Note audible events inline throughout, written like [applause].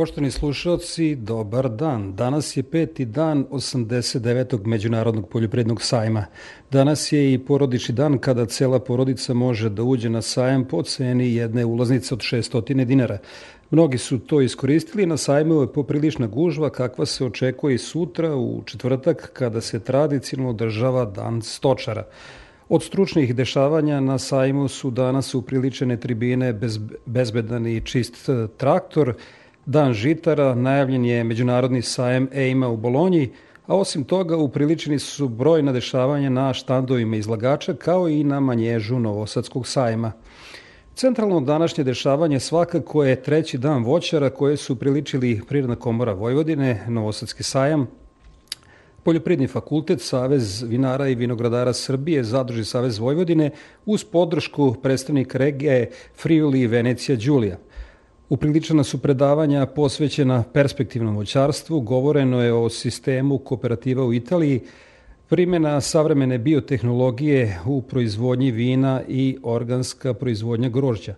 Poštovani slušalci, dobar dan. Danas je peti dan 89. Međunarodnog poljoprednog sajma. Danas je i porodični dan kada cela porodica može da uđe na sajam po ceni jedne ulaznice od 600 dinara. Mnogi su to iskoristili, na sajmu je poprilična gužva kakva se očekuje i sutra u četvrtak kada se tradicionalno održava dan stočara. Od stručnih dešavanja na sajmu su danas upriličene tribine bez, bezbedan i čist traktor, Dan žitara, najavljen je Međunarodni sajem EIMA u Bolonji, a osim toga upriličeni su brojna dešavanja na štandovima izlagača kao i na manježu Novosadskog sajma. Centralno današnje dešavanje svakako je treći dan voćara koje su priličili Prirodna komora Vojvodine, Novosadski sajam, Poljopridni fakultet, Savez vinara i vinogradara Srbije, Zadruži Savez Vojvodine uz podršku predstavnika regije Friuli i Venecija Đulija – Upriličena su predavanja posvećena perspektivnom voćarstvu, govoreno je o sistemu kooperativa u Italiji, primjena savremene biotehnologije u proizvodnji vina i organska proizvodnja grožđa.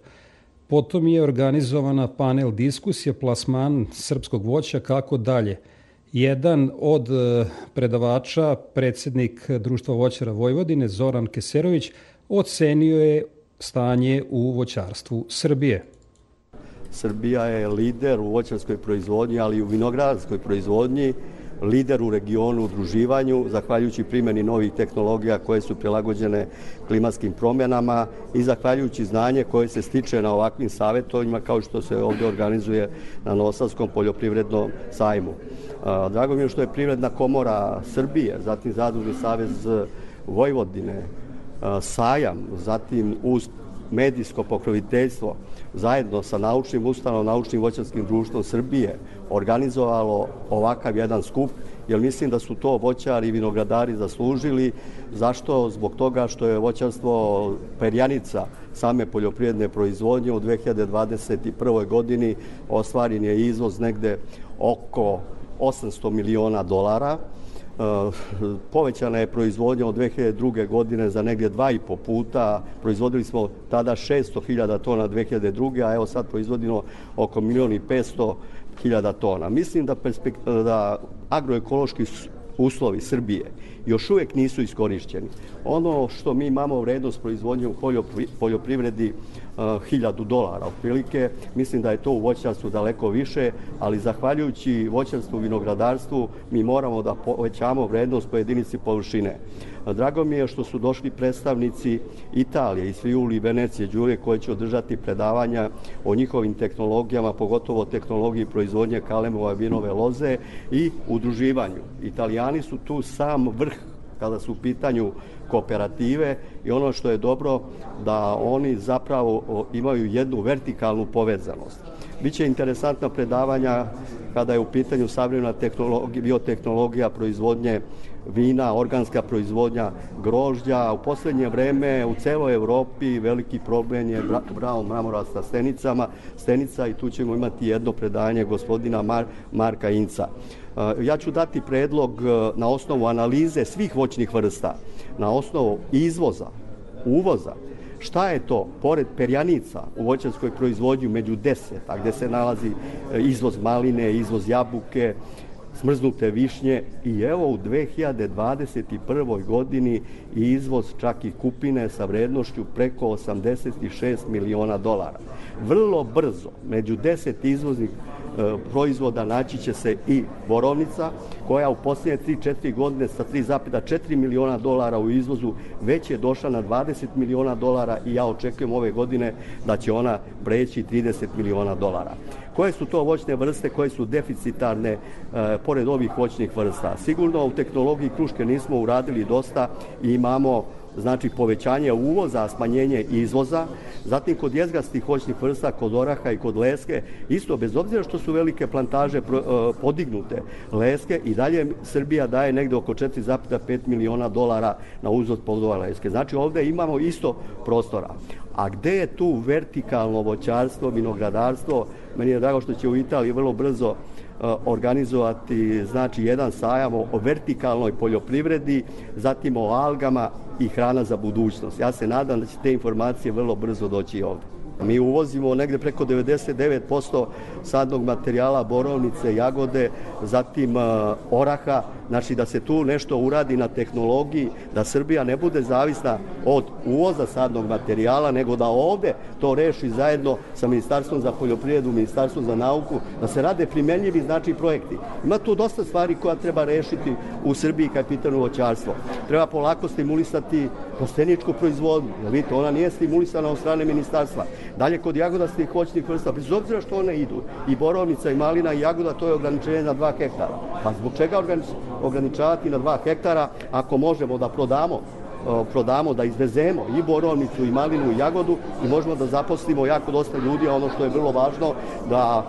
Potom je organizovana panel diskusija plasman srpskog voća kako dalje. Jedan od e, predavača, predsednik Društva voćara Vojvodine, Zoran Keserović, ocenio je stanje u voćarstvu Srbije. Srbija je lider u voćarskoj proizvodnji, ali i u vinogradarskoj proizvodnji, lider u regionu udruživanju, zahvaljujući primjeni novih tehnologija koje su prilagođene klimatskim promjenama i zahvaljujući znanje koje se stiče na ovakvim savjetovima kao što se ovdje organizuje na Nosavskom poljoprivrednom sajmu. Drago mi je što je Privredna komora Srbije, zatim Zadružni savez Vojvodine, sajam, zatim uz medijsko pokroviteljstvo zajedno sa naučnim ustanom, naučnim voćarskim društvom Srbije organizovalo ovakav jedan skup, jer mislim da su to voćari i vinogradari zaslužili. Zašto? Zbog toga što je voćarstvo perjanica same poljoprivredne proizvodnje u 2021. godini ostvaren je izvoz negde oko 800 miliona dolara, povećana je proizvodnja od 2002. godine za negdje dva i po puta. Proizvodili smo tada 600.000 tona 2002. a evo sad proizvodimo oko milijon i 500 hiljada tona. Mislim da, da agroekološki uslovi Srbije još uvijek nisu iskorišćeni. Ono što mi imamo vrednost proizvodnje u poljoprivredi hiljadu dolara otprilike, mislim da je to u voćarstvu daleko više, ali zahvaljujući voćarstvu i vinogradarstvu mi moramo da povećamo vrednost po jedinici površine. Drago mi je što su došli predstavnici Italije iz Friuli i Venecije Đure koji će održati predavanja o njihovim tehnologijama, pogotovo tehnologiji proizvodnje kalemova vinove loze i udruživanju. Italijani su tu sam vrh kada su u pitanju kooperative i ono što je dobro da oni zapravo imaju jednu vertikalnu povezanost. Biće interesantna predavanja kada je u pitanju savremena tehnologija, biotehnologija proizvodnje vina, organska proizvodnja grožđa. U poslednje vreme u celoj Evropi veliki problem je brown mramora sa stenicama, stenica i tu ćemo imati jedno predanje gospodina Mar Marka Inca. Ja ću dati predlog na osnovu analize svih voćnih vrsta, na osnovu izvoza, uvoza, Šta je to? Pored perjanica u voćarskoj proizvodnju među deset, a gde se nalazi e, izvoz maline, izvoz jabuke, smrznute višnje i evo u 2021. godini izvoz čak i kupine sa vrednošću preko 86 miliona dolara. Vrlo brzo, među 10 izvoznih e, proizvoda naći će se i borovnica koja u posljednje 3-4 godine sa 3,4 miliona dolara u izvozu već je došla na 20 miliona dolara i ja očekujem ove godine da će ona preći 30 miliona dolara. Koje su to voćne vrste koje su deficitarne e, pored ovih voćnih vrsta? Sigurno u tehnologiji kruške nismo uradili dosta i imamo znači povećanje uvoza, smanjenje izvoza, zatim kod jezgastih voćnih vrsta, kod oraha i kod leske, isto bez obzira što su velike plantaže e, podignute leske i dalje Srbija daje negde oko 4,5 miliona dolara na uzvod plodova leske. Znači ovde imamo isto prostora. A gde je tu vertikalno voćarstvo, vinogradarstvo? Meni je drago što će u Italiji vrlo brzo organizovati znači jedan sajam o vertikalnoj poljoprivredi, zatim o algama i hrana za budućnost. Ja se nadam da će te informacije vrlo brzo doći ovde. Mi uvozimo negde preko 99% sadnog materijala, borovnice, jagode, zatim uh, oraha, znači da se tu nešto uradi na tehnologiji, da Srbija ne bude zavisna od uvoza sadnog materijala, nego da ovde to reši zajedno sa Ministarstvom za poljoprivredu, Ministarstvom za nauku, da se rade primenljivi znači projekti. Ima tu dosta stvari koja treba rešiti u Srbiji kad pitano voćarstvo. Treba polako stimulisati plasteničku proizvodnju, jer vidite, ona nije stimulisana od strane ministarstva. Dalje, kod jagodastih voćnih vrsta, bez obzira što one idu, i borovnica, i malina, i jagoda, to je ograničenje na 2 hektara. Pa zbog čega ograničavati na 2 hektara ako možemo da prodamo prodamo, da izvezemo i borovnicu, i malinu, i jagodu i možemo da zaposlimo jako dosta ljudi, a ono što je vrlo važno, da,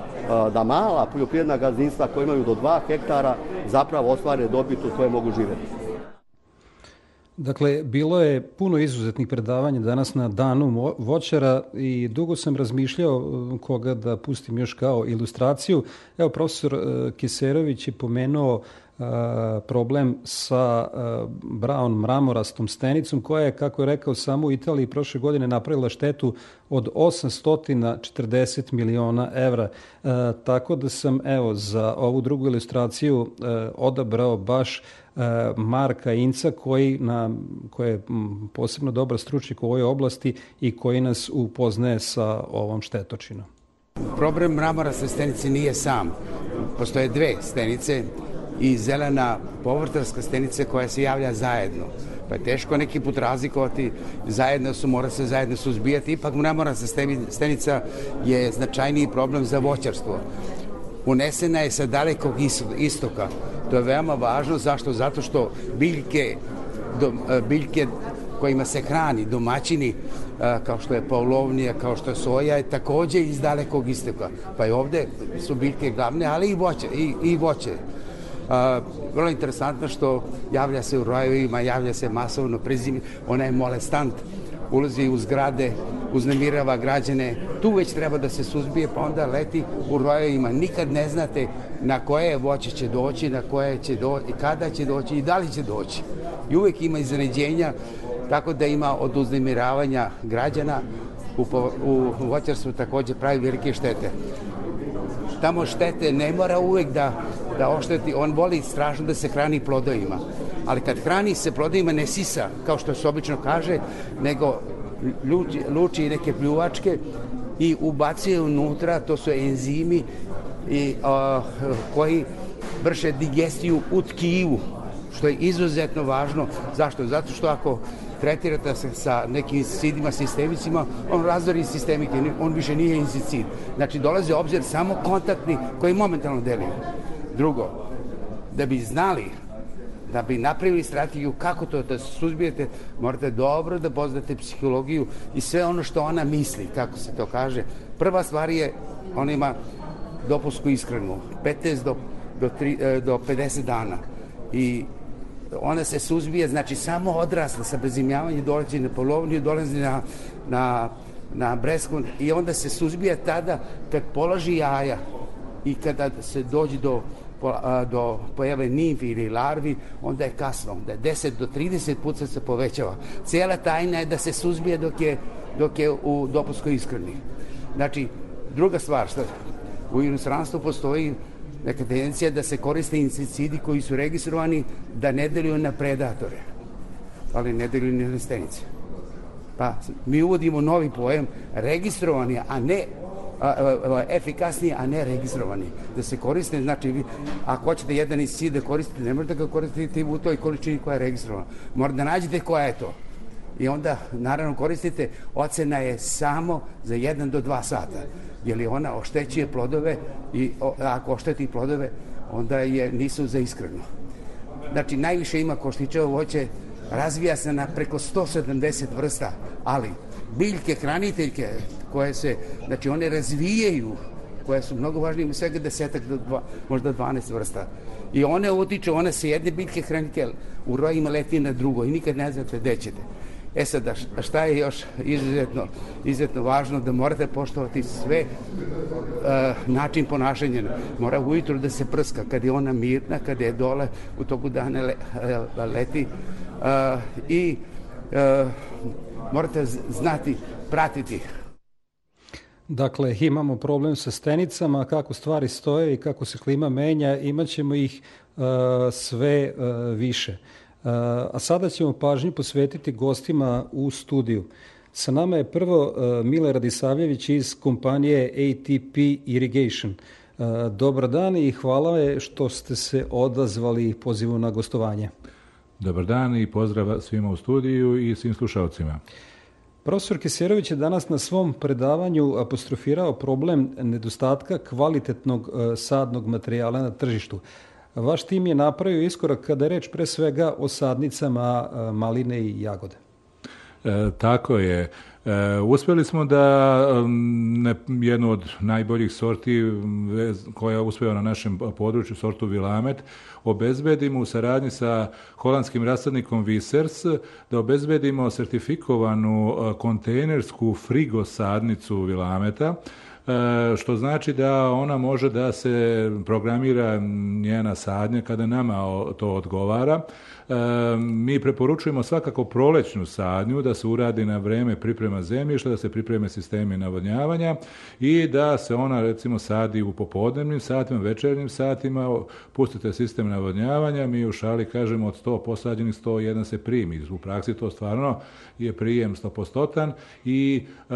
da mala poljoprivredna gazdinstva koja imaju do 2 hektara zapravo ostvare dobit u koje mogu živeti. Dakle, bilo je puno izuzetnih predavanja danas na danu voćara i dugo sam razmišljao uh, koga da pustim još kao ilustraciju. Evo, profesor uh, Kiserović je pomenuo problem sa brown mramorastom stenicom koja je, kako je rekao, samo u Italiji prošle godine napravila štetu od 840 miliona evra. tako da sam, evo, za ovu drugu ilustraciju odabrao baš E, Marka Inca koji, na, koji je posebno dobar stručnik u ovoj oblasti i koji nas upoznaje sa ovom štetočinom. Problem mramora sa stenici nije sam. Postoje dve stenice i zelena povrtarska stenica koja se javlja zajedno. Pa je teško neki put razlikovati, zajedno su, mora se zajedno suzbijati, ipak mramora sa stenica je značajniji problem za voćarstvo. Unesena je sa dalekog istoka, To je veoma važno. Zašto? Zato što biljke, do, e, biljke kojima se hrani domaćini, e, kao što je paulovnija, kao što je soja, je takođe iz dalekog istoka. Pa i ovde su biljke glavne, ali i voće. I, i voće. Vrlo interesantno što javlja se u rojevima, javlja se masovno prezime, ona je molestant, ulazi u zgrade, uznemirava građane, tu već treba da se suzbije, pa onda leti u rojevima. Nikad ne znate na koje voće će doći, na koje će doći, kada će doći i da li će doći. I uvek ima iznenađenja, tako da ima od uznemiravanja građana u, u voćarstvu takođe pravi velike štete. Tamo štete ne mora uvek da, da ošteti, on voli strašno da se hrani plodovima. Ali kad hrani se plodovima ne sisa, kao što se obično kaže, nego luči, luči neke pljuvačke i ubacuje unutra, to su enzimi i, a, koji vrše digestiju u tkivu, što je izuzetno važno. Zašto? Zato što ako tretirate se sa nekim sidima, sistemicima, on razvori sistemike, on više nije insicid. Znači, dolaze obzir samo kontaktni koji momentalno deluju. Drugo, da bi znali da bi napravili strategiju kako to da suzbijete, morate dobro da poznate psihologiju i sve ono što ona misli, kako se to kaže. Prva stvar je, ona ima dopusku ishranu, 15 do, do, 3, e, do 50 dana. I ona se suzbije, znači samo odrasla sa prezimljavanjem dolazi na polovniju, dolazi na, na, na breskun i onda se suzbije tada kad položi jaja i kada se dođe do do pojave nimfi ili larvi, onda je kasno, onda je 10 do 30 puta se povećava. Cijela tajna je da se suzbije dok je, dok je u dopuskoj iskreni. Znači, druga stvar, što u inostranstvu postoji neka tendencija da se koriste insekticidi koji su registrovani da ne deluju na predatore, ali ne deluju na stenice. Pa mi uvodimo novi pojem registrovani, a ne efikasniji, a ne registrovani. Da se koriste, znači, ako hoćete jedan iz da koristite, ne možete ga koristiti u toj količini koja je registrovana. Morate da nađete koja je to. I onda, naravno, koristite, ocena je samo za 1 do 2 sata. Jer ona oštećuje plodove i o, ako ošteti plodove, onda je nisu za iskreno. Znači, najviše ima koštičevo voće razvija se na preko 170 vrsta, ali biljke, hraniteljke, koje se, znači one razvijaju, koje su mnogo važnije, u svega desetak do dva, možda 12 vrsta. I one otiču, one se jedne biljke hranitelj u rojima leti na drugo i nikad ne znate gde ćete. E sad, šta je još izuzetno, izuzetno važno, da morate poštovati sve uh, način ponašanja. Mora ujutru da se prska, kad je ona mirna, kad je dole, u toku dana le, leti. Uh, I uh, morate znati, pratiti Dakle, imamo problem sa stenicama, kako stvari stoje i kako se klima menja, imaćemo ih uh, sve uh, više. A sada ćemo pažnju posvetiti gostima u studiju. Sa nama je prvo uh, Mile Radisavljević iz kompanije ATP Irrigation. Uh, dobar dan i hvala je što ste se odazvali pozivu na gostovanje. Dobar dan i pozdrav svima u studiju i svim slušalcima. Profesor Keserović je danas na svom predavanju apostrofirao problem nedostatka kvalitetnog uh, sadnog materijala na tržištu. Vaš tim je napravio iskorak kada je reč pre svega o sadnicama maline i jagode. E, tako je. E, uspeli smo da ne, jednu od najboljih sorti koja uspeva na našem području, sortu Vilamet, obezbedimo u saradnji sa holandskim rasadnikom Visers, da obezbedimo sertifikovanu kontejnersku frigo sadnicu Vilameta, E, što znači da ona može da se programira njena sadnja kada nama to odgovara. E, mi preporučujemo svakako prolećnu sadnju, da se uradi na vreme priprema zemljišta, da se pripreme sistemi navodnjavanja i da se ona recimo sadi u popodnevnim satima, večernjim satima, pustite sistem navodnjavanja, mi u šali kažemo od 100 posađenih 101 se primi. U praksi to stvarno je prijem 100% i e,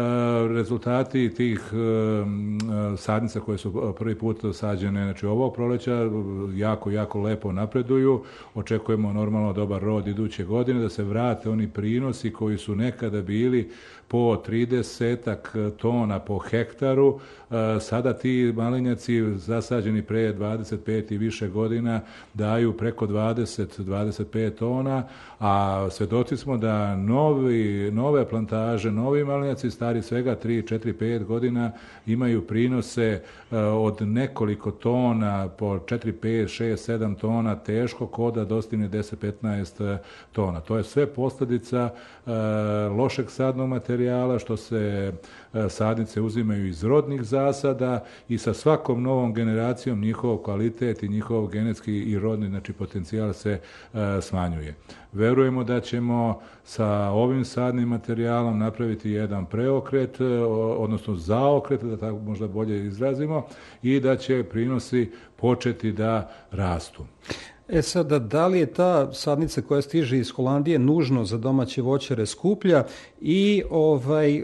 rezultati tih e, sadnica koje su prvi put sađene, znači ovog proleća jako, jako lepo napreduju. Očekujemo normalno dobar rod iduće godine, da se vrate oni prinosi koji su nekada bili po 30 tona po hektaru. E, sada ti malinjaci zasađeni pre 25 i više godina daju preko 20-25 tona, a svedoci smo da novi, nove plantaže, novi malinjaci stari svega 3, 4, 5 godina imaju prinose e, od nekoliko tona po 4, 5, 6, 7 tona teško koda dostigne 10-15 tona. To je sve posledica e, lošeg sadnog materijala što se sadnice uzimaju iz rodnih zasada i sa svakom novom generacijom njihov kvalitet i njihov genetski i rodni znači potencijal se smanjuje. Verujemo da ćemo sa ovim sadnim materijalom napraviti jedan preokret, odnosno zaokret, da tako možda bolje izrazimo, i da će prinosi početi da rastu. E sada, da li je ta sadnica koja stiže iz Holandije nužno za domaće voćare skuplja i ovaj, e,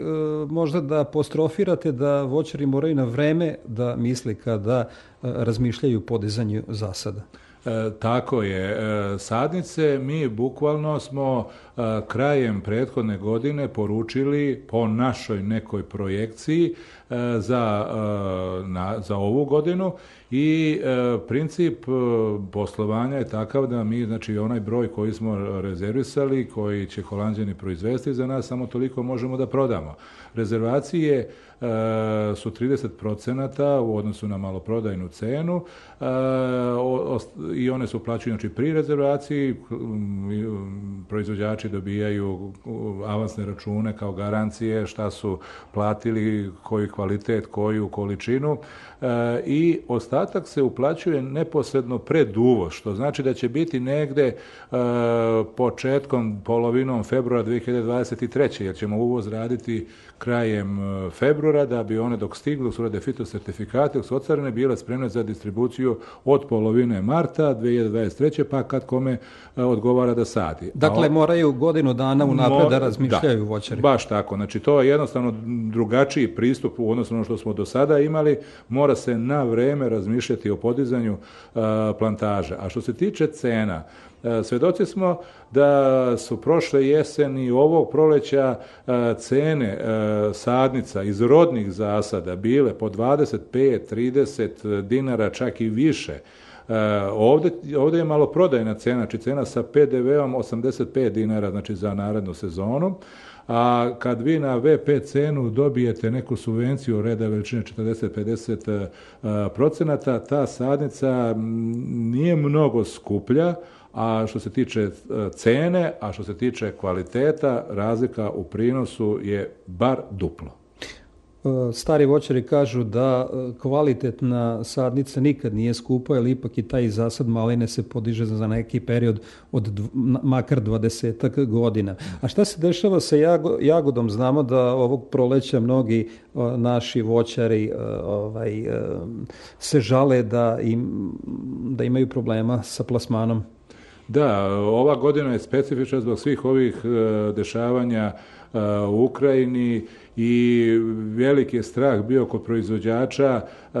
možda da apostrofirate da voćari moraju na vreme da misli kada e, razmišljaju podizanju zasada? E, tako je. E, sadnice mi bukvalno smo e, krajem prethodne godine poručili po našoj nekoj projekciji e, za, na, za ovu godinu i e, princip poslovanja je takav da mi, znači onaj broj koji smo rezervisali, koji će holandjani proizvesti za nas, samo toliko možemo da prodamo. Rezervacije E, su 30% u odnosu na maloprodajnu cenu e, i one su plaćaju znači, pri rezervaciji, proizvođači dobijaju avansne račune kao garancije šta su platili, koji kvalitet, koju količinu e, i ostatak se uplaćuje neposredno pred uvoz, što znači da će biti negde početkom, polovinom februara 2023. jer ćemo uvoz raditi krajem februara februara da bi one dok stignu, su rade fitosertifikate, dok su ocarene, bile spremne za distribuciju od polovine marta 2023. pa kad kome e, odgovara da sadi. Dakle, o, moraju godinu dana unapred da razmišljaju da, voćari. Baš tako. Znači, to je jednostavno drugačiji pristup u odnosu na ono što smo do sada imali. Mora se na vreme razmišljati o podizanju uh, plantaža. A što se tiče cena, E, svedoci smo da su prošle jeseni ovog proleća e, cene e, sadnica iz rodnih zasada bile po 25-30 dinara, čak i više. Ovde, ovde je malo prodajna cena, znači cena sa PDV-om 85 dinara, znači za narednu sezonu, a kad vi na VP cenu dobijete neku subvenciju reda veličine 40-50 e, procenata, ta sadnica nije mnogo skuplja, a što se tiče e, cene, a što se tiče kvaliteta, razlika u prinosu je bar duplo. E, stari voćari kažu da e, kvalitetna sadnica nikad nije skupa, ali ipak i taj zasad maline se podiže za neki period od makar 20 godina. A šta se dešava sa jagodom? Znamo da ovog proleća mnogi naši voćari ovaj, se žale da, im, da imaju problema sa plasmanom. Da, ova godina je specifična zbog svih ovih dešavanja u Ukrajini i veliki je strah bio kod proizvođača uh,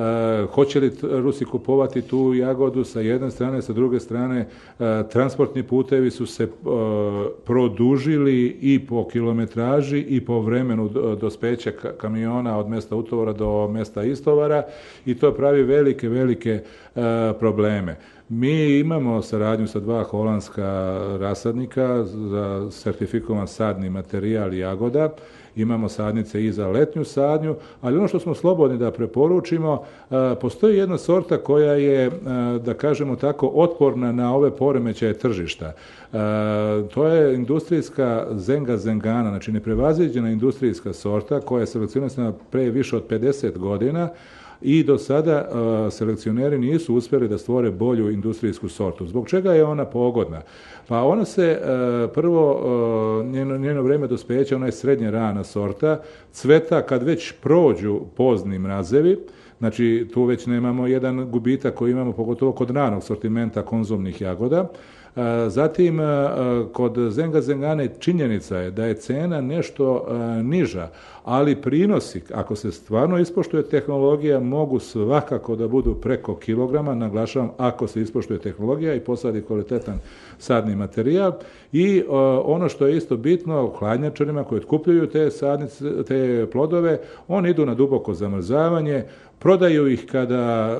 hoće li Rusi kupovati tu jagodu sa jedne strane, sa druge strane transportni putevi su se produžili i po kilometraži i po vremenu dospeća kamiona od mesta utovara do mesta istovara i to pravi velike, velike probleme. Mi imamo saradnju sa dva holandska rasadnika za sertifikovan sadni materijal jagoda imamo sadnice i za letnju sadnju, ali ono što smo slobodni da preporučimo, postoji jedna sorta koja je, da kažemo tako, otporna na ove poremećaje tržišta. To je industrijska zenga zengana, znači neprevaziđena industrijska sorta koja je selekcionisana pre više od 50 godina, i do sada selekcioneri nisu uspjeli da stvore bolju industrijsku sortu. Zbog čega je ona pogodna? Pa ona se prvo njeno, njeno vreme dospeća, ona je srednje rana sorta, cveta kad već prođu pozni mrazevi, Znači, tu već nemamo jedan gubitak koji imamo pogotovo kod ranog sortimenta konzumnih jagoda. Zatim, kod Zenga Zengane činjenica je da je cena nešto niža, ali prinosi, ako se stvarno ispoštuje tehnologija, mogu svakako da budu preko kilograma, naglašavam, ako se ispoštuje tehnologija i posadi kvalitetan sadni materijal. I ono što je isto bitno, hladnjačarima koji otkupljuju te, sadnice, te plodove, oni idu na duboko zamrzavanje, prodaju ih kada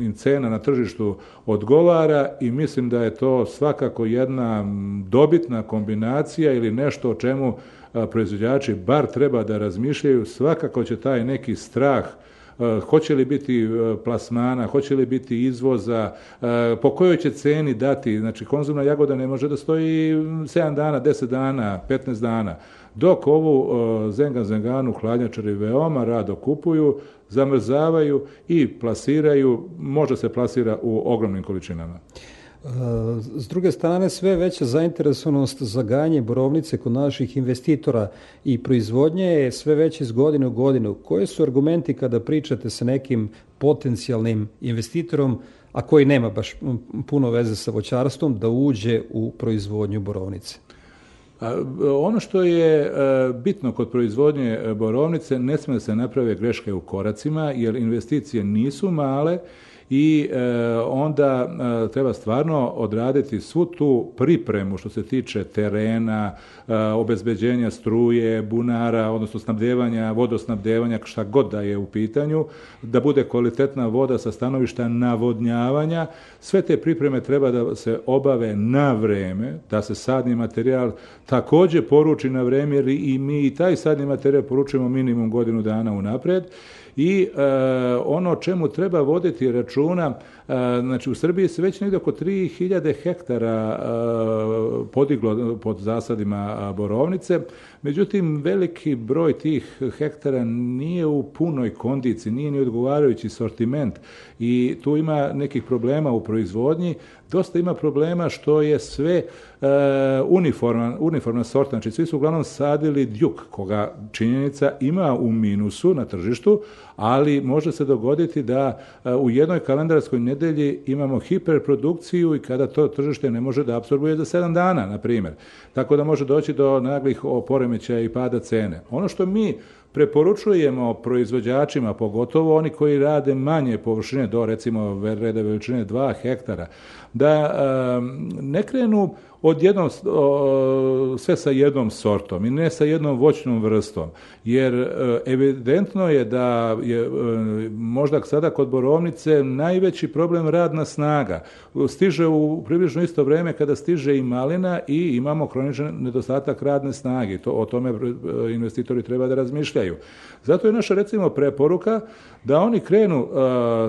im cena na tržištu odgovara i mislim da je to svakako jedna dobitna kombinacija ili nešto o čemu proizvođači bar treba da razmišljaju, svakako će taj neki strah hoće li biti plasmana, hoće li biti izvoza, po kojoj će ceni dati, znači konzumna jagoda ne može da stoji 7 dana, 10 dana, 15 dana, dok ovu zenga zenganu hladnjačari veoma rado kupuju, zamrzavaju i plasiraju, možda se plasira u ogromnim količinama. S druge strane, sve veća zainteresovanost za gajanje borovnice kod naših investitora i proizvodnje je sve veća iz godine u godinu. Koje su argumenti kada pričate sa nekim potencijalnim investitorom, a koji nema baš puno veze sa voćarstvom, da uđe u proizvodnju borovnice? Ono što je e, bitno kod proizvodnje borovnice, ne sme da se naprave greške u koracima, jer investicije nisu male i e, onda e, treba stvarno odraditi svu tu pripremu što se tiče terena, e, obezbeđenja struje, bunara, odnosno snabdevanja, vodosnabdevanja, šta god da je u pitanju, da bude kvalitetna voda sa stanovišta navodnjavanja. Sve te pripreme treba da se obave na vreme, da se sadni materijal takođe poruči na vreme, jer i mi i taj sadni materijal poručujemo minimum godinu dana unapred i e, ono čemu treba voditi računa, znači u Srbiji se već negdje oko 3000 hektara e, podiglo pod zasadima borovnice, međutim veliki broj tih hektara nije u punoj kondiciji, nije ni odgovarajući sortiment i tu ima nekih problema u proizvodnji, dosta ima problema što je sve e, uniforman, uniformna sorta, znači svi su uglavnom sadili djuk, koga činjenica ima u minusu na tržištu, ali može se dogoditi da e, u jednoj kalendarskoj nedelji imamo hiperprodukciju i kada to tržište ne može da absorbuje za 7 dana, na primjer. Tako da može doći do naglih poremećaja i pada cene. Ono što mi preporučujemo proizvođačima, pogotovo oni koji rade manje površine, do recimo reda veličine 2 hektara, da ne krenu odjednom sve sa jednom sortom i ne sa jednom voćnom vrstom. Jer e, evidentno je da je e, možda sada kod borovnice najveći problem radna snaga. Stiže u približno isto vrijeme kada stiže i malina i imamo kroničan nedostatak radne snage. To, o tome e, investitori treba da razmišljaju. Zato je naša recimo preporuka da oni krenu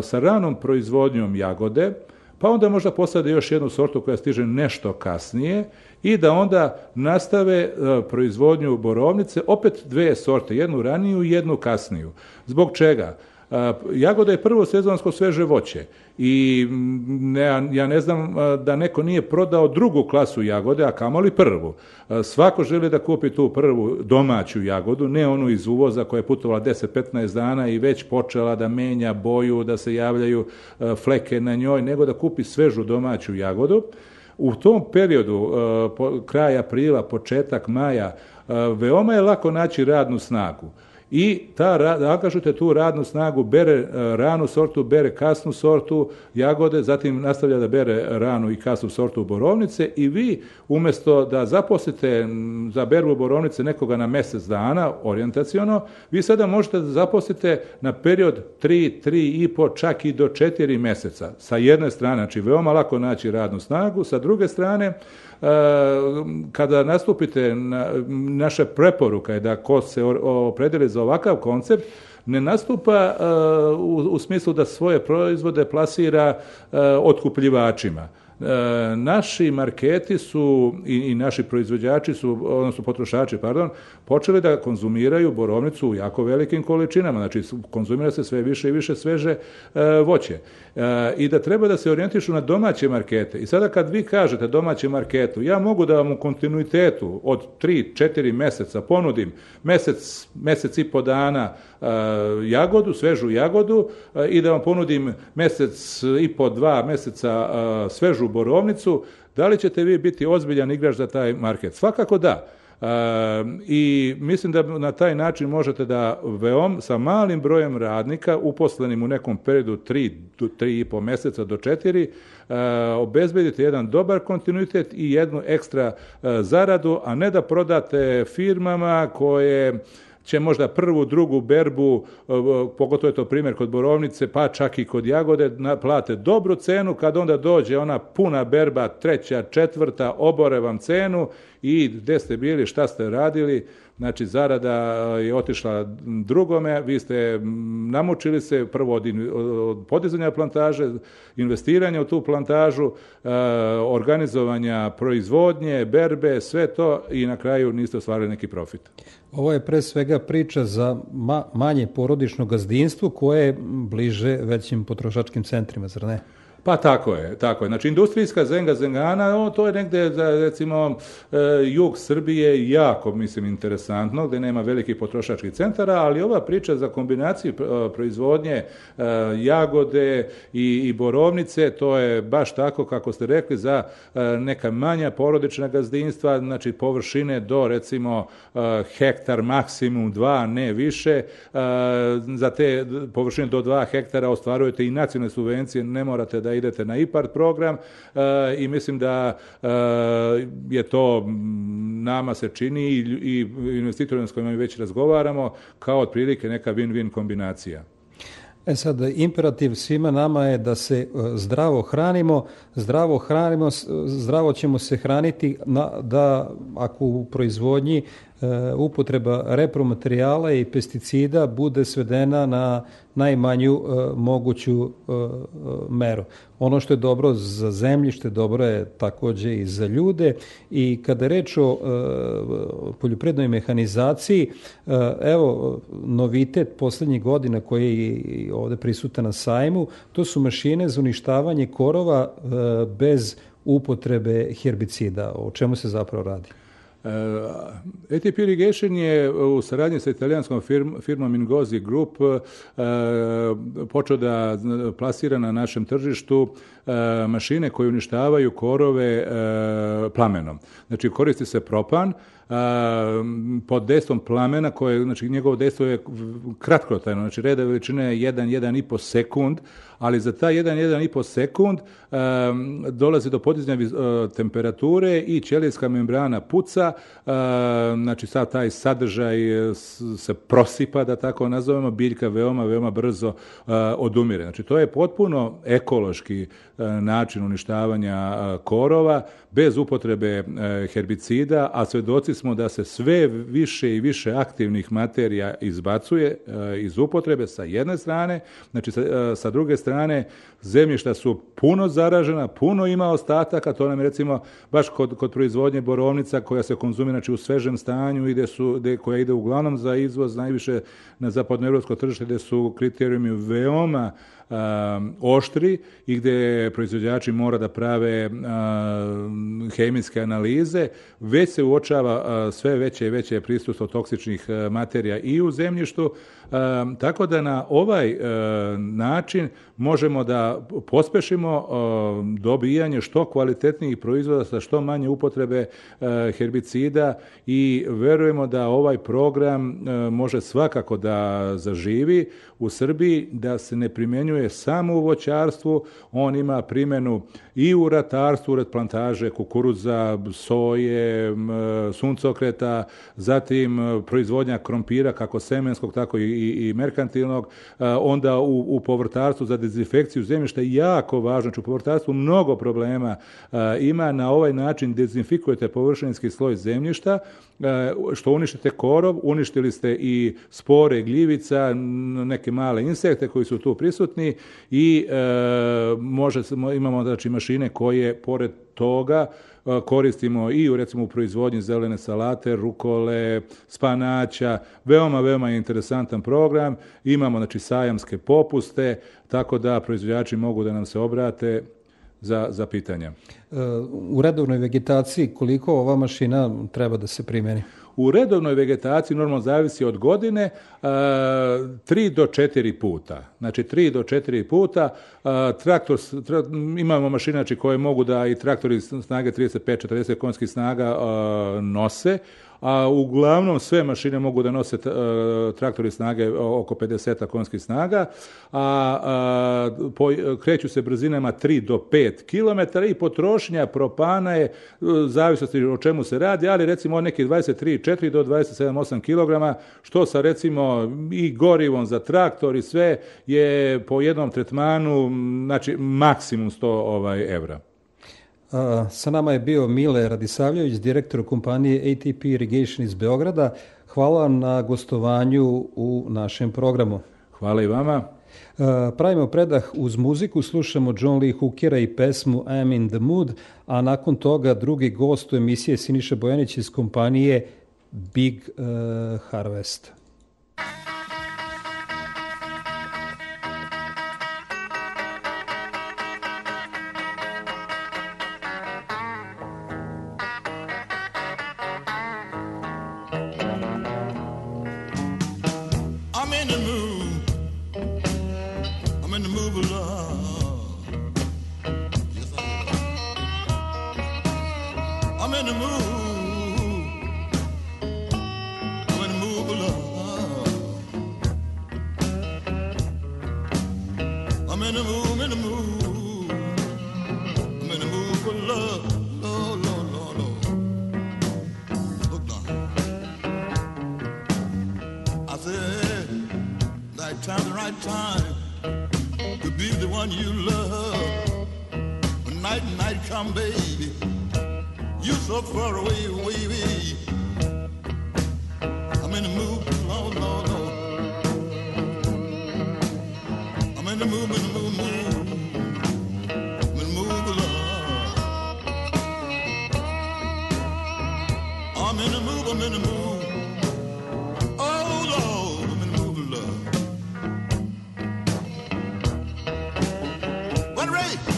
sa ranom proizvodnjom jagode, pa onda možda posade još jednu sortu koja stiže nešto kasnije i da onda nastave e, proizvodnju borovnice, opet dve sorte, jednu raniju i jednu kasniju. Zbog čega? Jagoda je prvo sezonsko sveže voće i ne, ja ne znam da neko nije prodao drugu klasu jagode, a kamoli prvu. Svako želi da kupi tu prvu domaću jagodu, ne onu iz uvoza koja je putovala 10-15 dana i već počela da menja boju, da se javljaju fleke na njoj, nego da kupi svežu domaću jagodu. U tom periodu, kraj aprila, početak maja, veoma je lako naći radnu snagu i ta, angažujete tu radnu snagu, bere e, ranu sortu, bere kasnu sortu jagode, zatim nastavlja da bere ranu i kasnu sortu borovnice i vi umjesto da zaposlite za berbu borovnice nekoga na mjesec dana, orijentaciono, vi sada možete da zaposlite na period 3, 3 i po, čak i do 4 mjeseca. Sa jedne strane, znači veoma lako naći radnu snagu, sa druge strane, kada nastupite, naša preporuka je da ko se opredeli za ovakav koncept, ne nastupa u, smislu da svoje proizvode plasira otkupljivačima. E, naši marketi su i, i naši proizvođači su, odnosno potrošači, pardon, počeli da konzumiraju borovnicu u jako velikim količinama, znači konzumira se sve više i više sveže e, voće. E, I da treba da se orijentišu na domaće markete. I sada kad vi kažete domaće marketu, ja mogu da vam u kontinuitetu od 3-4 meseca ponudim mesec, mesec i po dana jagodu, svežu jagodu i da vam ponudim mesec i po dva meseca svežu borovnicu, da li ćete vi biti ozbiljan igrač za taj market? Svakako da. I mislim da na taj način možete da veom sa malim brojem radnika uposlenim u nekom periodu 3 tri i po mjeseca do 4 obezbedite jedan dobar kontinuitet i jednu ekstra zaradu, a ne da prodate firmama koje će možda prvu, drugu berbu, pogotovo je to primjer kod borovnice, pa čak i kod jagode, plate dobru cenu, kad onda dođe ona puna berba, treća, četvrta, obore vam cenu i gdje ste bili, šta ste radili, znači zarada je otišla drugome, vi ste namučili se prvo od, podizanja plantaže, investiranja u tu plantažu, e, organizovanja proizvodnje, berbe, sve to i na kraju niste ostvarili neki profit. Ovo je pre svega priča za manje porodično gazdinstvo koje je bliže većim potrošačkim centrima, zar ne? Pa tako je, tako je. Znači, industrijska zenga zengana, to je negdje, za, recimo, e, jug Srbije jako, mislim, interesantno, gdje nema velikih potrošačkih centara, ali ova priča za kombinaciju e, proizvodnje e, jagode i, i borovnice, to je baš tako, kako ste rekli, za neka manja porodična gazdinstva, znači površine do, recimo, hektar, maksimum dva, ne više. Za te površine do dva hektara ostvarujete i nacionalne subvencije, ne morate da idete na IPART program e, i mislim da e, je to nama se čini i investitorima s kojima mi već razgovaramo kao otprilike neka win-win kombinacija. E sad, imperativ svima nama je da se e, zdravo hranimo, zdravo hranimo, zdravo ćemo se hraniti da ako u proizvodnji upotreba repromaterijala i pesticida bude svedena na najmanju e, moguću e, meru. Ono što je dobro za zemljište, dobro je takođe i za ljude i kada reč o poljoprednoj mehanizaciji, evo novitet poslednjih godina koji je ovde prisutan na sajmu, to su mašine za uništavanje korova bez upotrebe herbicida. O čemu se zapravo radi? ATP e, Irrigation je u saradnji sa italijanskom firmom Ingozi Group e, počeo da plasira na našem tržištu mašine koje uništavaju korove plamenom. Znači koristi se propan, pod dejstvom plamena, koje, znači njegovo dejstvo je kratkotajno, znači reda veličine je 1, 1,5 sekund, ali za taj 1-1,5 sekund um, dolazi do podizanja uh, temperature i ćelijska membrana puca, uh, znači sad taj sadržaj se prosipa, da tako nazovemo, biljka veoma, veoma brzo uh, odumire. Znači to je potpuno ekološki način uništavanja korova, bez upotrebe herbicida, a svedoci smo da se sve više i više aktivnih materija izbacuje iz upotrebe sa jedne strane, znači sa, sa druge strane strane zemljišta su puno zaražena, puno ima ostataka, to nam je recimo baš kod, kod proizvodnje borovnica koja se konzumira znači, u svežem stanju ide su, de, koja ide uglavnom za izvoz najviše na zapadnoevropsko tržište gde su kriterijumi veoma um, oštri i gde proizvođači mora da prave um, hemijske analize, već se uočava uh, sve veće i veće prisustvo toksičnih uh, materija i u zemljištu, um, tako da na ovaj uh, način možemo da pospešimo dobijanje što kvalitetnijih proizvoda sa što manje upotrebe herbicida i verujemo da ovaj program može svakako da zaživi u Srbiji, da se ne primenjuje samo u voćarstvu, on ima primenu i u ratarstvu, red plantaže kukuruza, soje, suncokreta, zatim proizvodnja krompira kako semenskog, tako i, i, merkantilnog, onda u, u povrtarstvu za dezinfekciju zemljišta jako važno, znači u povrtarstvu mnogo problema ima, na ovaj način dezinfikujete površinski sloj zemljišta, što uništite korov, uništili ste i spore gljivica, neke male insekte koji su tu prisutni i e, može, imamo znači mašine koje pored toga koristimo i u recimo u proizvodnji zelene salate, rukole, spanaća, veoma, veoma interesantan program. Imamo znači sajamske popuste, tako da proizvođači mogu da nam se obrate za, za pitanja. E, u redovnoj vegetaciji koliko ova mašina treba da se primeni? U redovnoj vegetaciji normalno zavisi od godine, tri do četiri puta. Znači tri do četiri puta. Traktor, tra, imamo mašine znači, koje mogu da i traktori snage 35-40 konjskih snaga nose, a uglavnom sve mašine mogu da nose uh, traktori snage oko 50 konjskih snaga, a, a po, kreću se brzinama 3 do 5 km i potrošnja propana je zavisnosti o čemu se radi, ali recimo od nekih 23 4 do 27 8 kg, što sa recimo i gorivom za traktor i sve je po jednom tretmanu, znači maksimum 100 ovaj evra. Sa nama je bio Mile Radisavljević, direktor kompanije ATP Irrigation iz Beograda. Hvala na gostovanju u našem programu. Hvala i vama. Pravimo predah uz muziku, slušamo John Lee Hookera i pesmu I'm in the Mood, a nakon toga drugi gost u emisije Siniša Bojanić iz kompanije Big uh, Harvest. Great.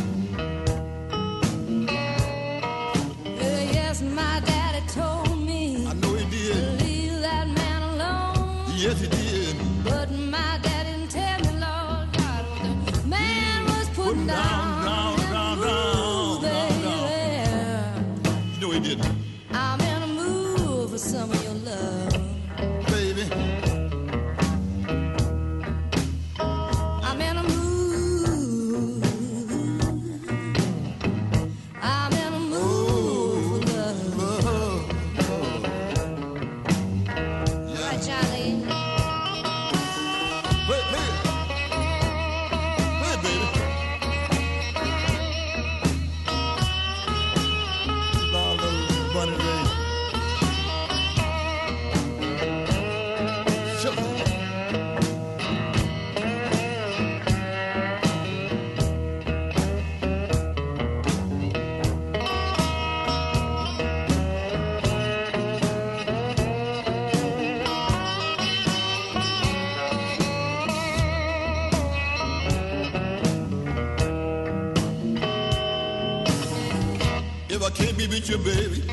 Can't be with you, baby.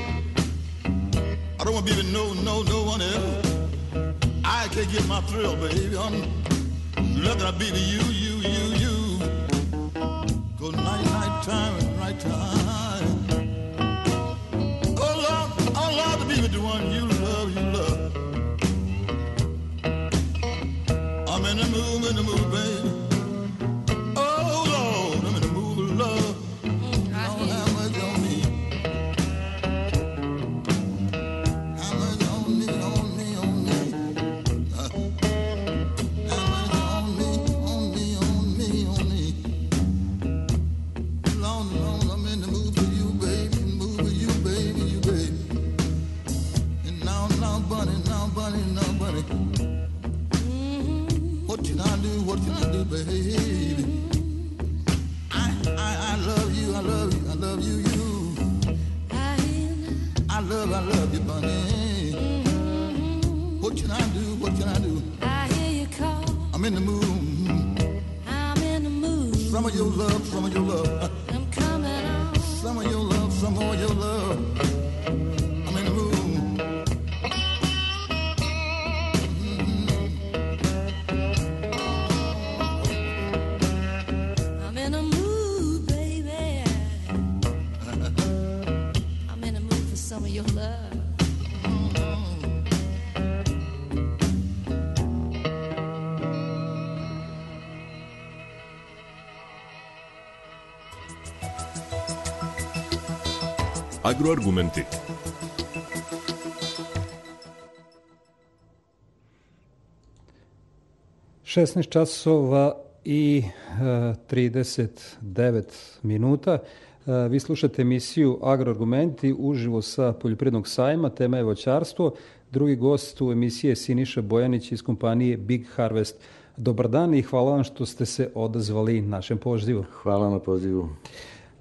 I don't want to be with no, no, no one else. I can't get my thrill, baby. I'm looking to be with you, you, you, you. Go night, night time, night time. Oh Lord, oh, I love to be with the one you love, you love. I'm in the mood, in the mood, baby. Agroargumenti. Šesnaest časova i e, 39 minuta. E, Vi slušate emisiju Agroargumenti uživo sa Poljoprivrednog sajma, tema je voćarstvo. Drugi gost u emisiji je Siniša Bojanić iz kompanije Big Harvest. Dobar dan i hvala vam što ste se odazvali našem pozivu. Hvala na pozivu.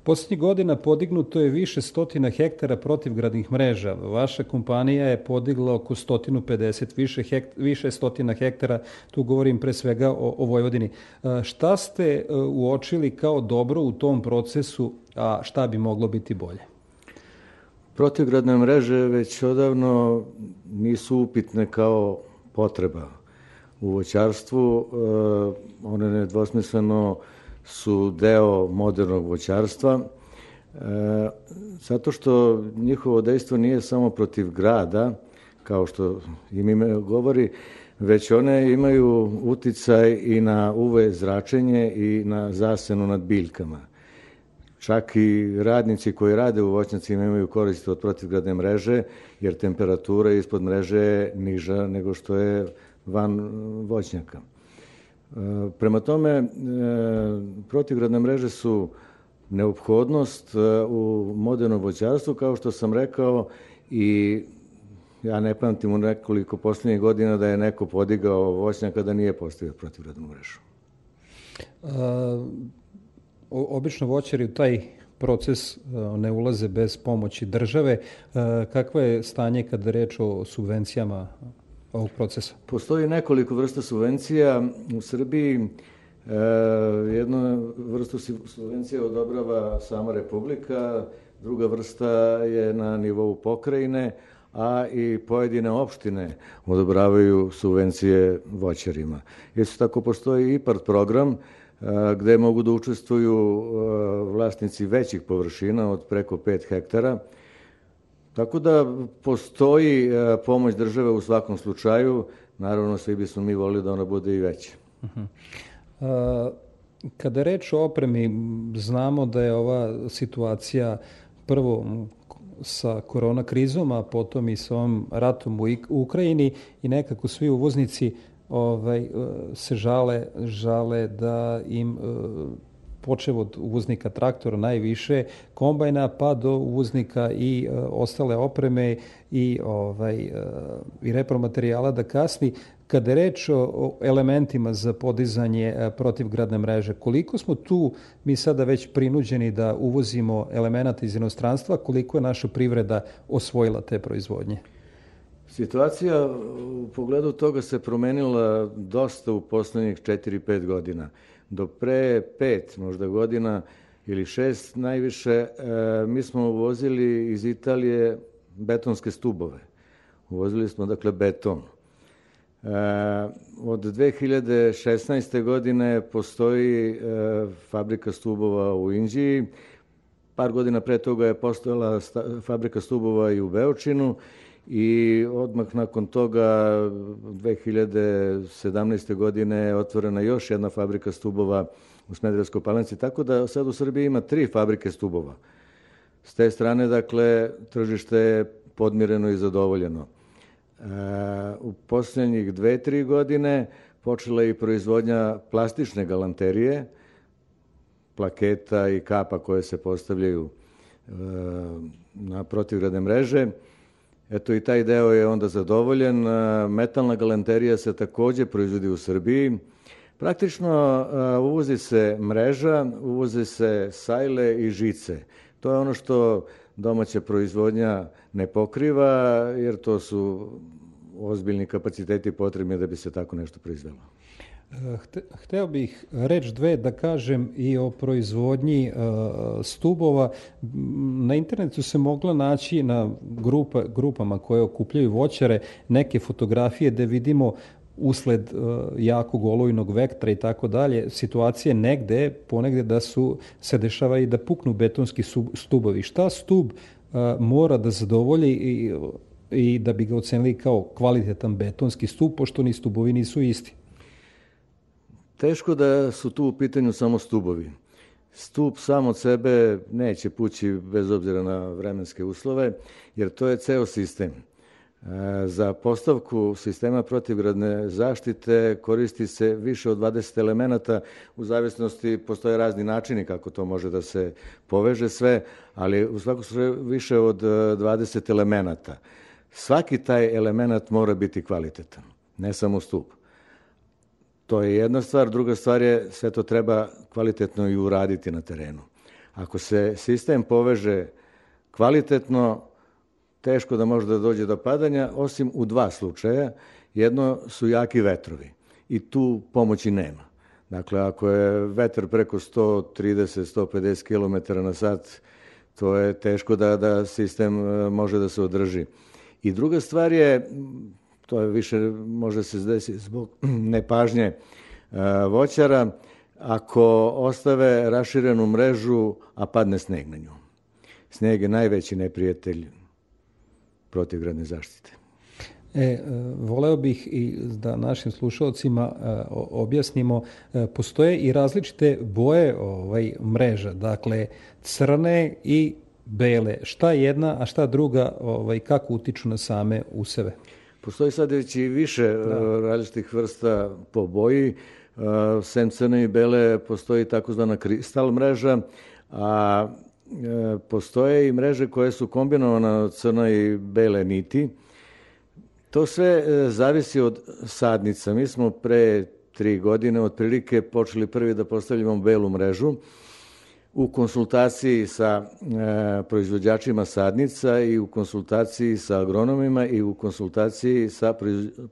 Poslednjih godina podignuto je više stotina hektara protivgradnih mreža. Vaša kompanija je podigla oko 150, više, hekt, više stotina hektara, tu govorim pre svega o, o Vojvodini. E, Šta ste e, uočili kao dobro u tom procesu, a šta bi moglo biti bolje? Protivgradne mreže već odavno nisu upitne kao potreba u voćarstvu. E, one nedvosmisleno su deo modernog voćarstva, e, zato što njihovo dejstvo nije samo protiv grada, kao što im ime govori, već one imaju uticaj i na UV zračenje i na zasenu nad biljkama. Čak i radnici koji rade u voćnjacima imaju korist od protivgradne mreže, jer temperatura ispod mreže je niža nego što je van voćnjaka. E, Prema tome, e, protivgradne mreže su neophodnost e, u modernom voćarstvu, kao što sam rekao, i ja ne pamtim u nekoliko poslednjih godina da je neko podigao voćnjaka da nije postavio protivgradnu mrežu. A, o- obično voćari u taj proces ne ulaze bez pomoći države. Kakvo je stanje kada reč o subvencijama ovog procesa? Postoji nekoliko vrsta subvencija u Srbiji. E, jednu vrstu subvencija odobrava sama Republika, druga vrsta je na nivou pokrajine, a i pojedine opštine odobravaju subvencije voćarima. Isto tako postoji IPART program, e, gde mogu da učestvuju e, vlasnici većih površina od preko 5 hektara, Tako da postoji e, pomoć države u svakom slučaju, naravno svi bismo mi volili da ona bude i veća. A, Kada je reč o opremi, znamo da je ova situacija prvo sa korona krizom, a potom i sa ovom ratom u Ukrajini i nekako svi uvoznici ovaj, e, se žale, žale da im e, počev od uvoznika traktora najviše, kombajna pa do uvoznika i e, ostale opreme i ovaj e, i repromaterijala da kasni kada je reč o, elementima za podizanje e, protivgradne mreže koliko smo tu mi sada već prinuđeni da uvozimo elemenata iz inostranstva koliko je naša privreda osvojila te proizvodnje Situacija u pogledu toga se promenila dosta u poslednjih 4-5 godina. Do pre 5 možda godina ili šest najviše, e, mi smo uvozili iz Italije betonske stubove. Uvozili smo dakle beton. E, od 2016. godine postoji e, fabrika stubova u Inđiji, par godina pre toga je postojala fabrika stubova i u Beočinu i odmah nakon toga 2017. godine je otvorena još jedna fabrika stubova u Smederevskoj palanci, tako da sad u Srbiji ima tri fabrike stubova. S te strane, dakle, tržište je podmireno i zadovoljeno. E, u poslednjih dve, tri godine počela je i proizvodnja plastične galanterije, plaketa i kapa koje se postavljaju e, na protivgradne mreže. Eto i taj deo je onda zadovoljen. E, metalna galanterija se takođe proizvodi u Srbiji. Praktično e, uvozi se mreža, uvoze se sajle i žice. To je ono što domaća proizvodnja ne pokriva, jer to su ozbiljni kapaciteti potrebni da bi se tako nešto proizvelo. Hteo bih reč dve da kažem i o proizvodnji e, stubova. Na internetu se mogla naći na grupa, grupama koje okupljaju voćare neke fotografije da vidimo usled uh, jakog olujnog vektra i tako dalje, situacije negde, ponegde da su, se dešava i da puknu betonski stubovi. Šta stub uh, mora da zadovolji i, i da bi ga ocenili kao kvalitetan betonski stub, pošto ni stubovi nisu isti? Teško da su tu u pitanju samo stubovi. Stup sam od sebe neće pući bez obzira na vremenske uslove, jer to je ceo sistem. Za postavku sistema protivgradne zaštite koristi se više od 20 elemenata, u zavisnosti postoje razni načini kako to može da se poveže sve, ali u svakom slučaju više od 20 elemenata. Svaki taj element mora biti kvalitetan, ne samo stup. To je jedna stvar, druga stvar je sve to treba kvalitetno i uraditi na terenu. Ako se sistem poveže kvalitetno, teško da može da dođe do padanja, osim u dva slučaja. Jedno su jaki vetrovi i tu pomoći nema. Dakle, ako je vetar preko 130-150 km na sat, to je teško da, da sistem e, može da se održi. I druga stvar je, to je više može se desiti zbog [clears throat] nepažnje e, voćara, ako ostave raširenu mrežu, a padne sneg na nju. Sneg je najveći neprijatelj protivgradne zaštite. E, e, voleo bih i da našim slušalcima e, objasnimo, postoje i različite boje ovaj, mreža, dakle crne i bele. Šta jedna, a šta druga, ovaj, kako utiču na same useve? Postoji sad već i više da. različitih vrsta po boji. Sem crne i bele postoji takozvana kristal mreža, a E, postoje i mreže koje su kombinovane od crne i bele niti. To sve e, zavisi od sadnica. Mi smo pre tri godine otprilike počeli prvi da postavljamo belu mrežu u konsultaciji sa e, proizvođačima sadnica i u konsultaciji sa agronomima i u konsultaciji sa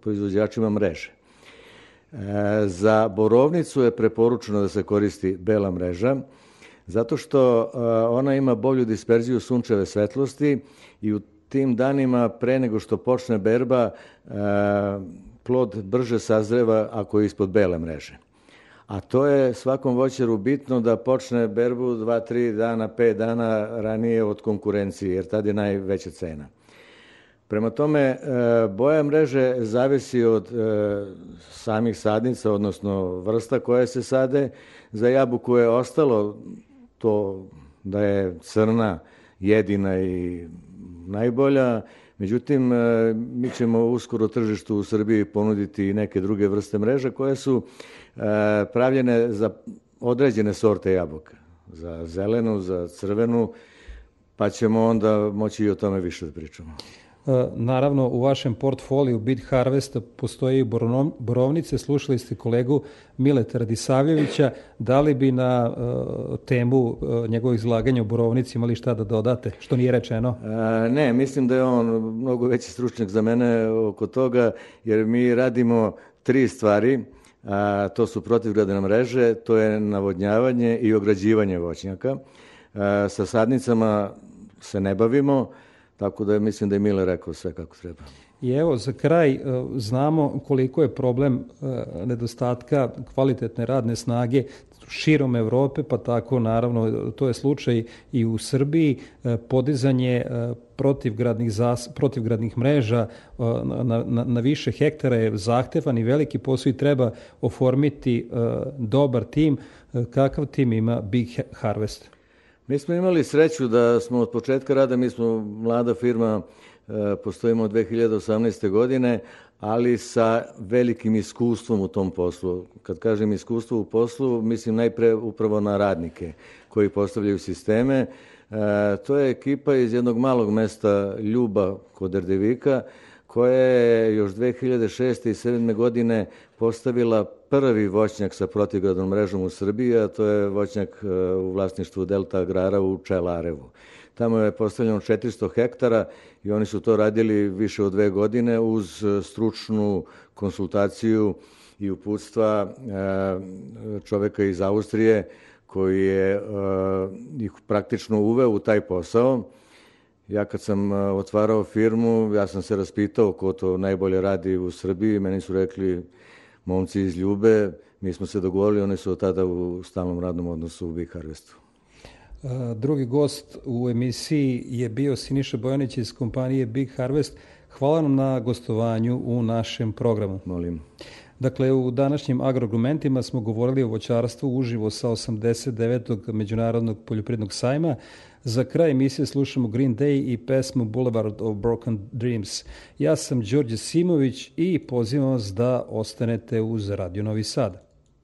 proizvođačima mreže. E, za borovnicu je preporučeno da se koristi bela mreža, zato što ona ima bolju disperziju sunčeve svetlosti i u tim danima pre nego što počne berba plod brže sazreva ako je ispod bele mreže. A to je svakom voćaru bitno da počne berbu 2-3 dana, 5 dana ranije od konkurencije, jer tad je najveća cena. Prema tome, boja mreže zavisi od samih sadnica, odnosno vrsta koje se sade. Za jabuku je ostalo to da je crna jedina i najbolja. Međutim, e, mi ćemo uskoro tržištu u Srbiji ponuditi i neke druge vrste mreža koje su e, pravljene za određene sorte jabuka. Za zelenu, za crvenu, pa ćemo onda moći i o tome više da pričamo. E, naravno, u vašem portfoliju Bit Harvesta postoje i borovnice. Slušali ste kolegu Mileta Radisavljevića. Da li bi na uh, temu uh, njegovog izlaganja u borovnici imali šta da dodate, što nije rečeno? Ne, mislim da je on mnogo veći stručnjak za mene oko toga, jer mi radimo tri stvari. A, to su protivgradne mreže, to je navodnjavanje i ograđivanje voćnjaka. A, sa sadnicama se ne bavimo, tako da mislim da je Mile rekao sve kako treba. I evo, za kraj e, znamo koliko je problem e, nedostatka kvalitetne radne snage širom Evrope, pa tako naravno to je slučaj i u Srbiji, e, podizanje protivgradnih, zas, protivgradnih mreža na, na, na više hektara je zahtevan i veliki posao i treba oformiti dobar tim. Kakav tim ima Big Harvest? Mi smo imali sreću da smo od početka rada, mi smo mlada firma, e, postojimo od 2018. godine, ali sa velikim iskustvom u tom poslu. Kad kažem iskustvo u poslu, mislim najpre upravo na radnike koji postavljaju sisteme. E, to je ekipa iz jednog malog mesta Ljuba kod Erdevika, koja je još 2006. i 2007. godine postavila prvi voćnjak sa protivgradnom mrežom u Srbiji, a to je voćnjak e, u vlasništvu Delta Agrara u Čelarevu. Tamo je postavljeno 400 hektara i oni su to radili više od dve godine uz stručnu konsultaciju i uputstva e, čoveka iz Austrije koji je e, ih praktično uveo u taj posao. Ja kad sam otvarao firmu, ja sam se raspitao ko to najbolje radi u Srbiji. Meni su rekli momci iz Ljube, mi smo se dogovorili, oni su od tada u stalnom radnom odnosu u Big Harvestu. Drugi gost u emisiji je bio Siniša Bojanić iz kompanije Big Harvest. Hvala nam na gostovanju u našem programu. Molim. Dakle, u današnjim agroargumentima smo govorili o voćarstvu uživo sa 89. Međunarodnog poljoprivrednog sajma. Za kraj emisije slušamo Green Day i pesmu Boulevard of Broken Dreams. Ja sam Đorđe Simović i pozivam vas da ostanete uz Radio Novi Sad.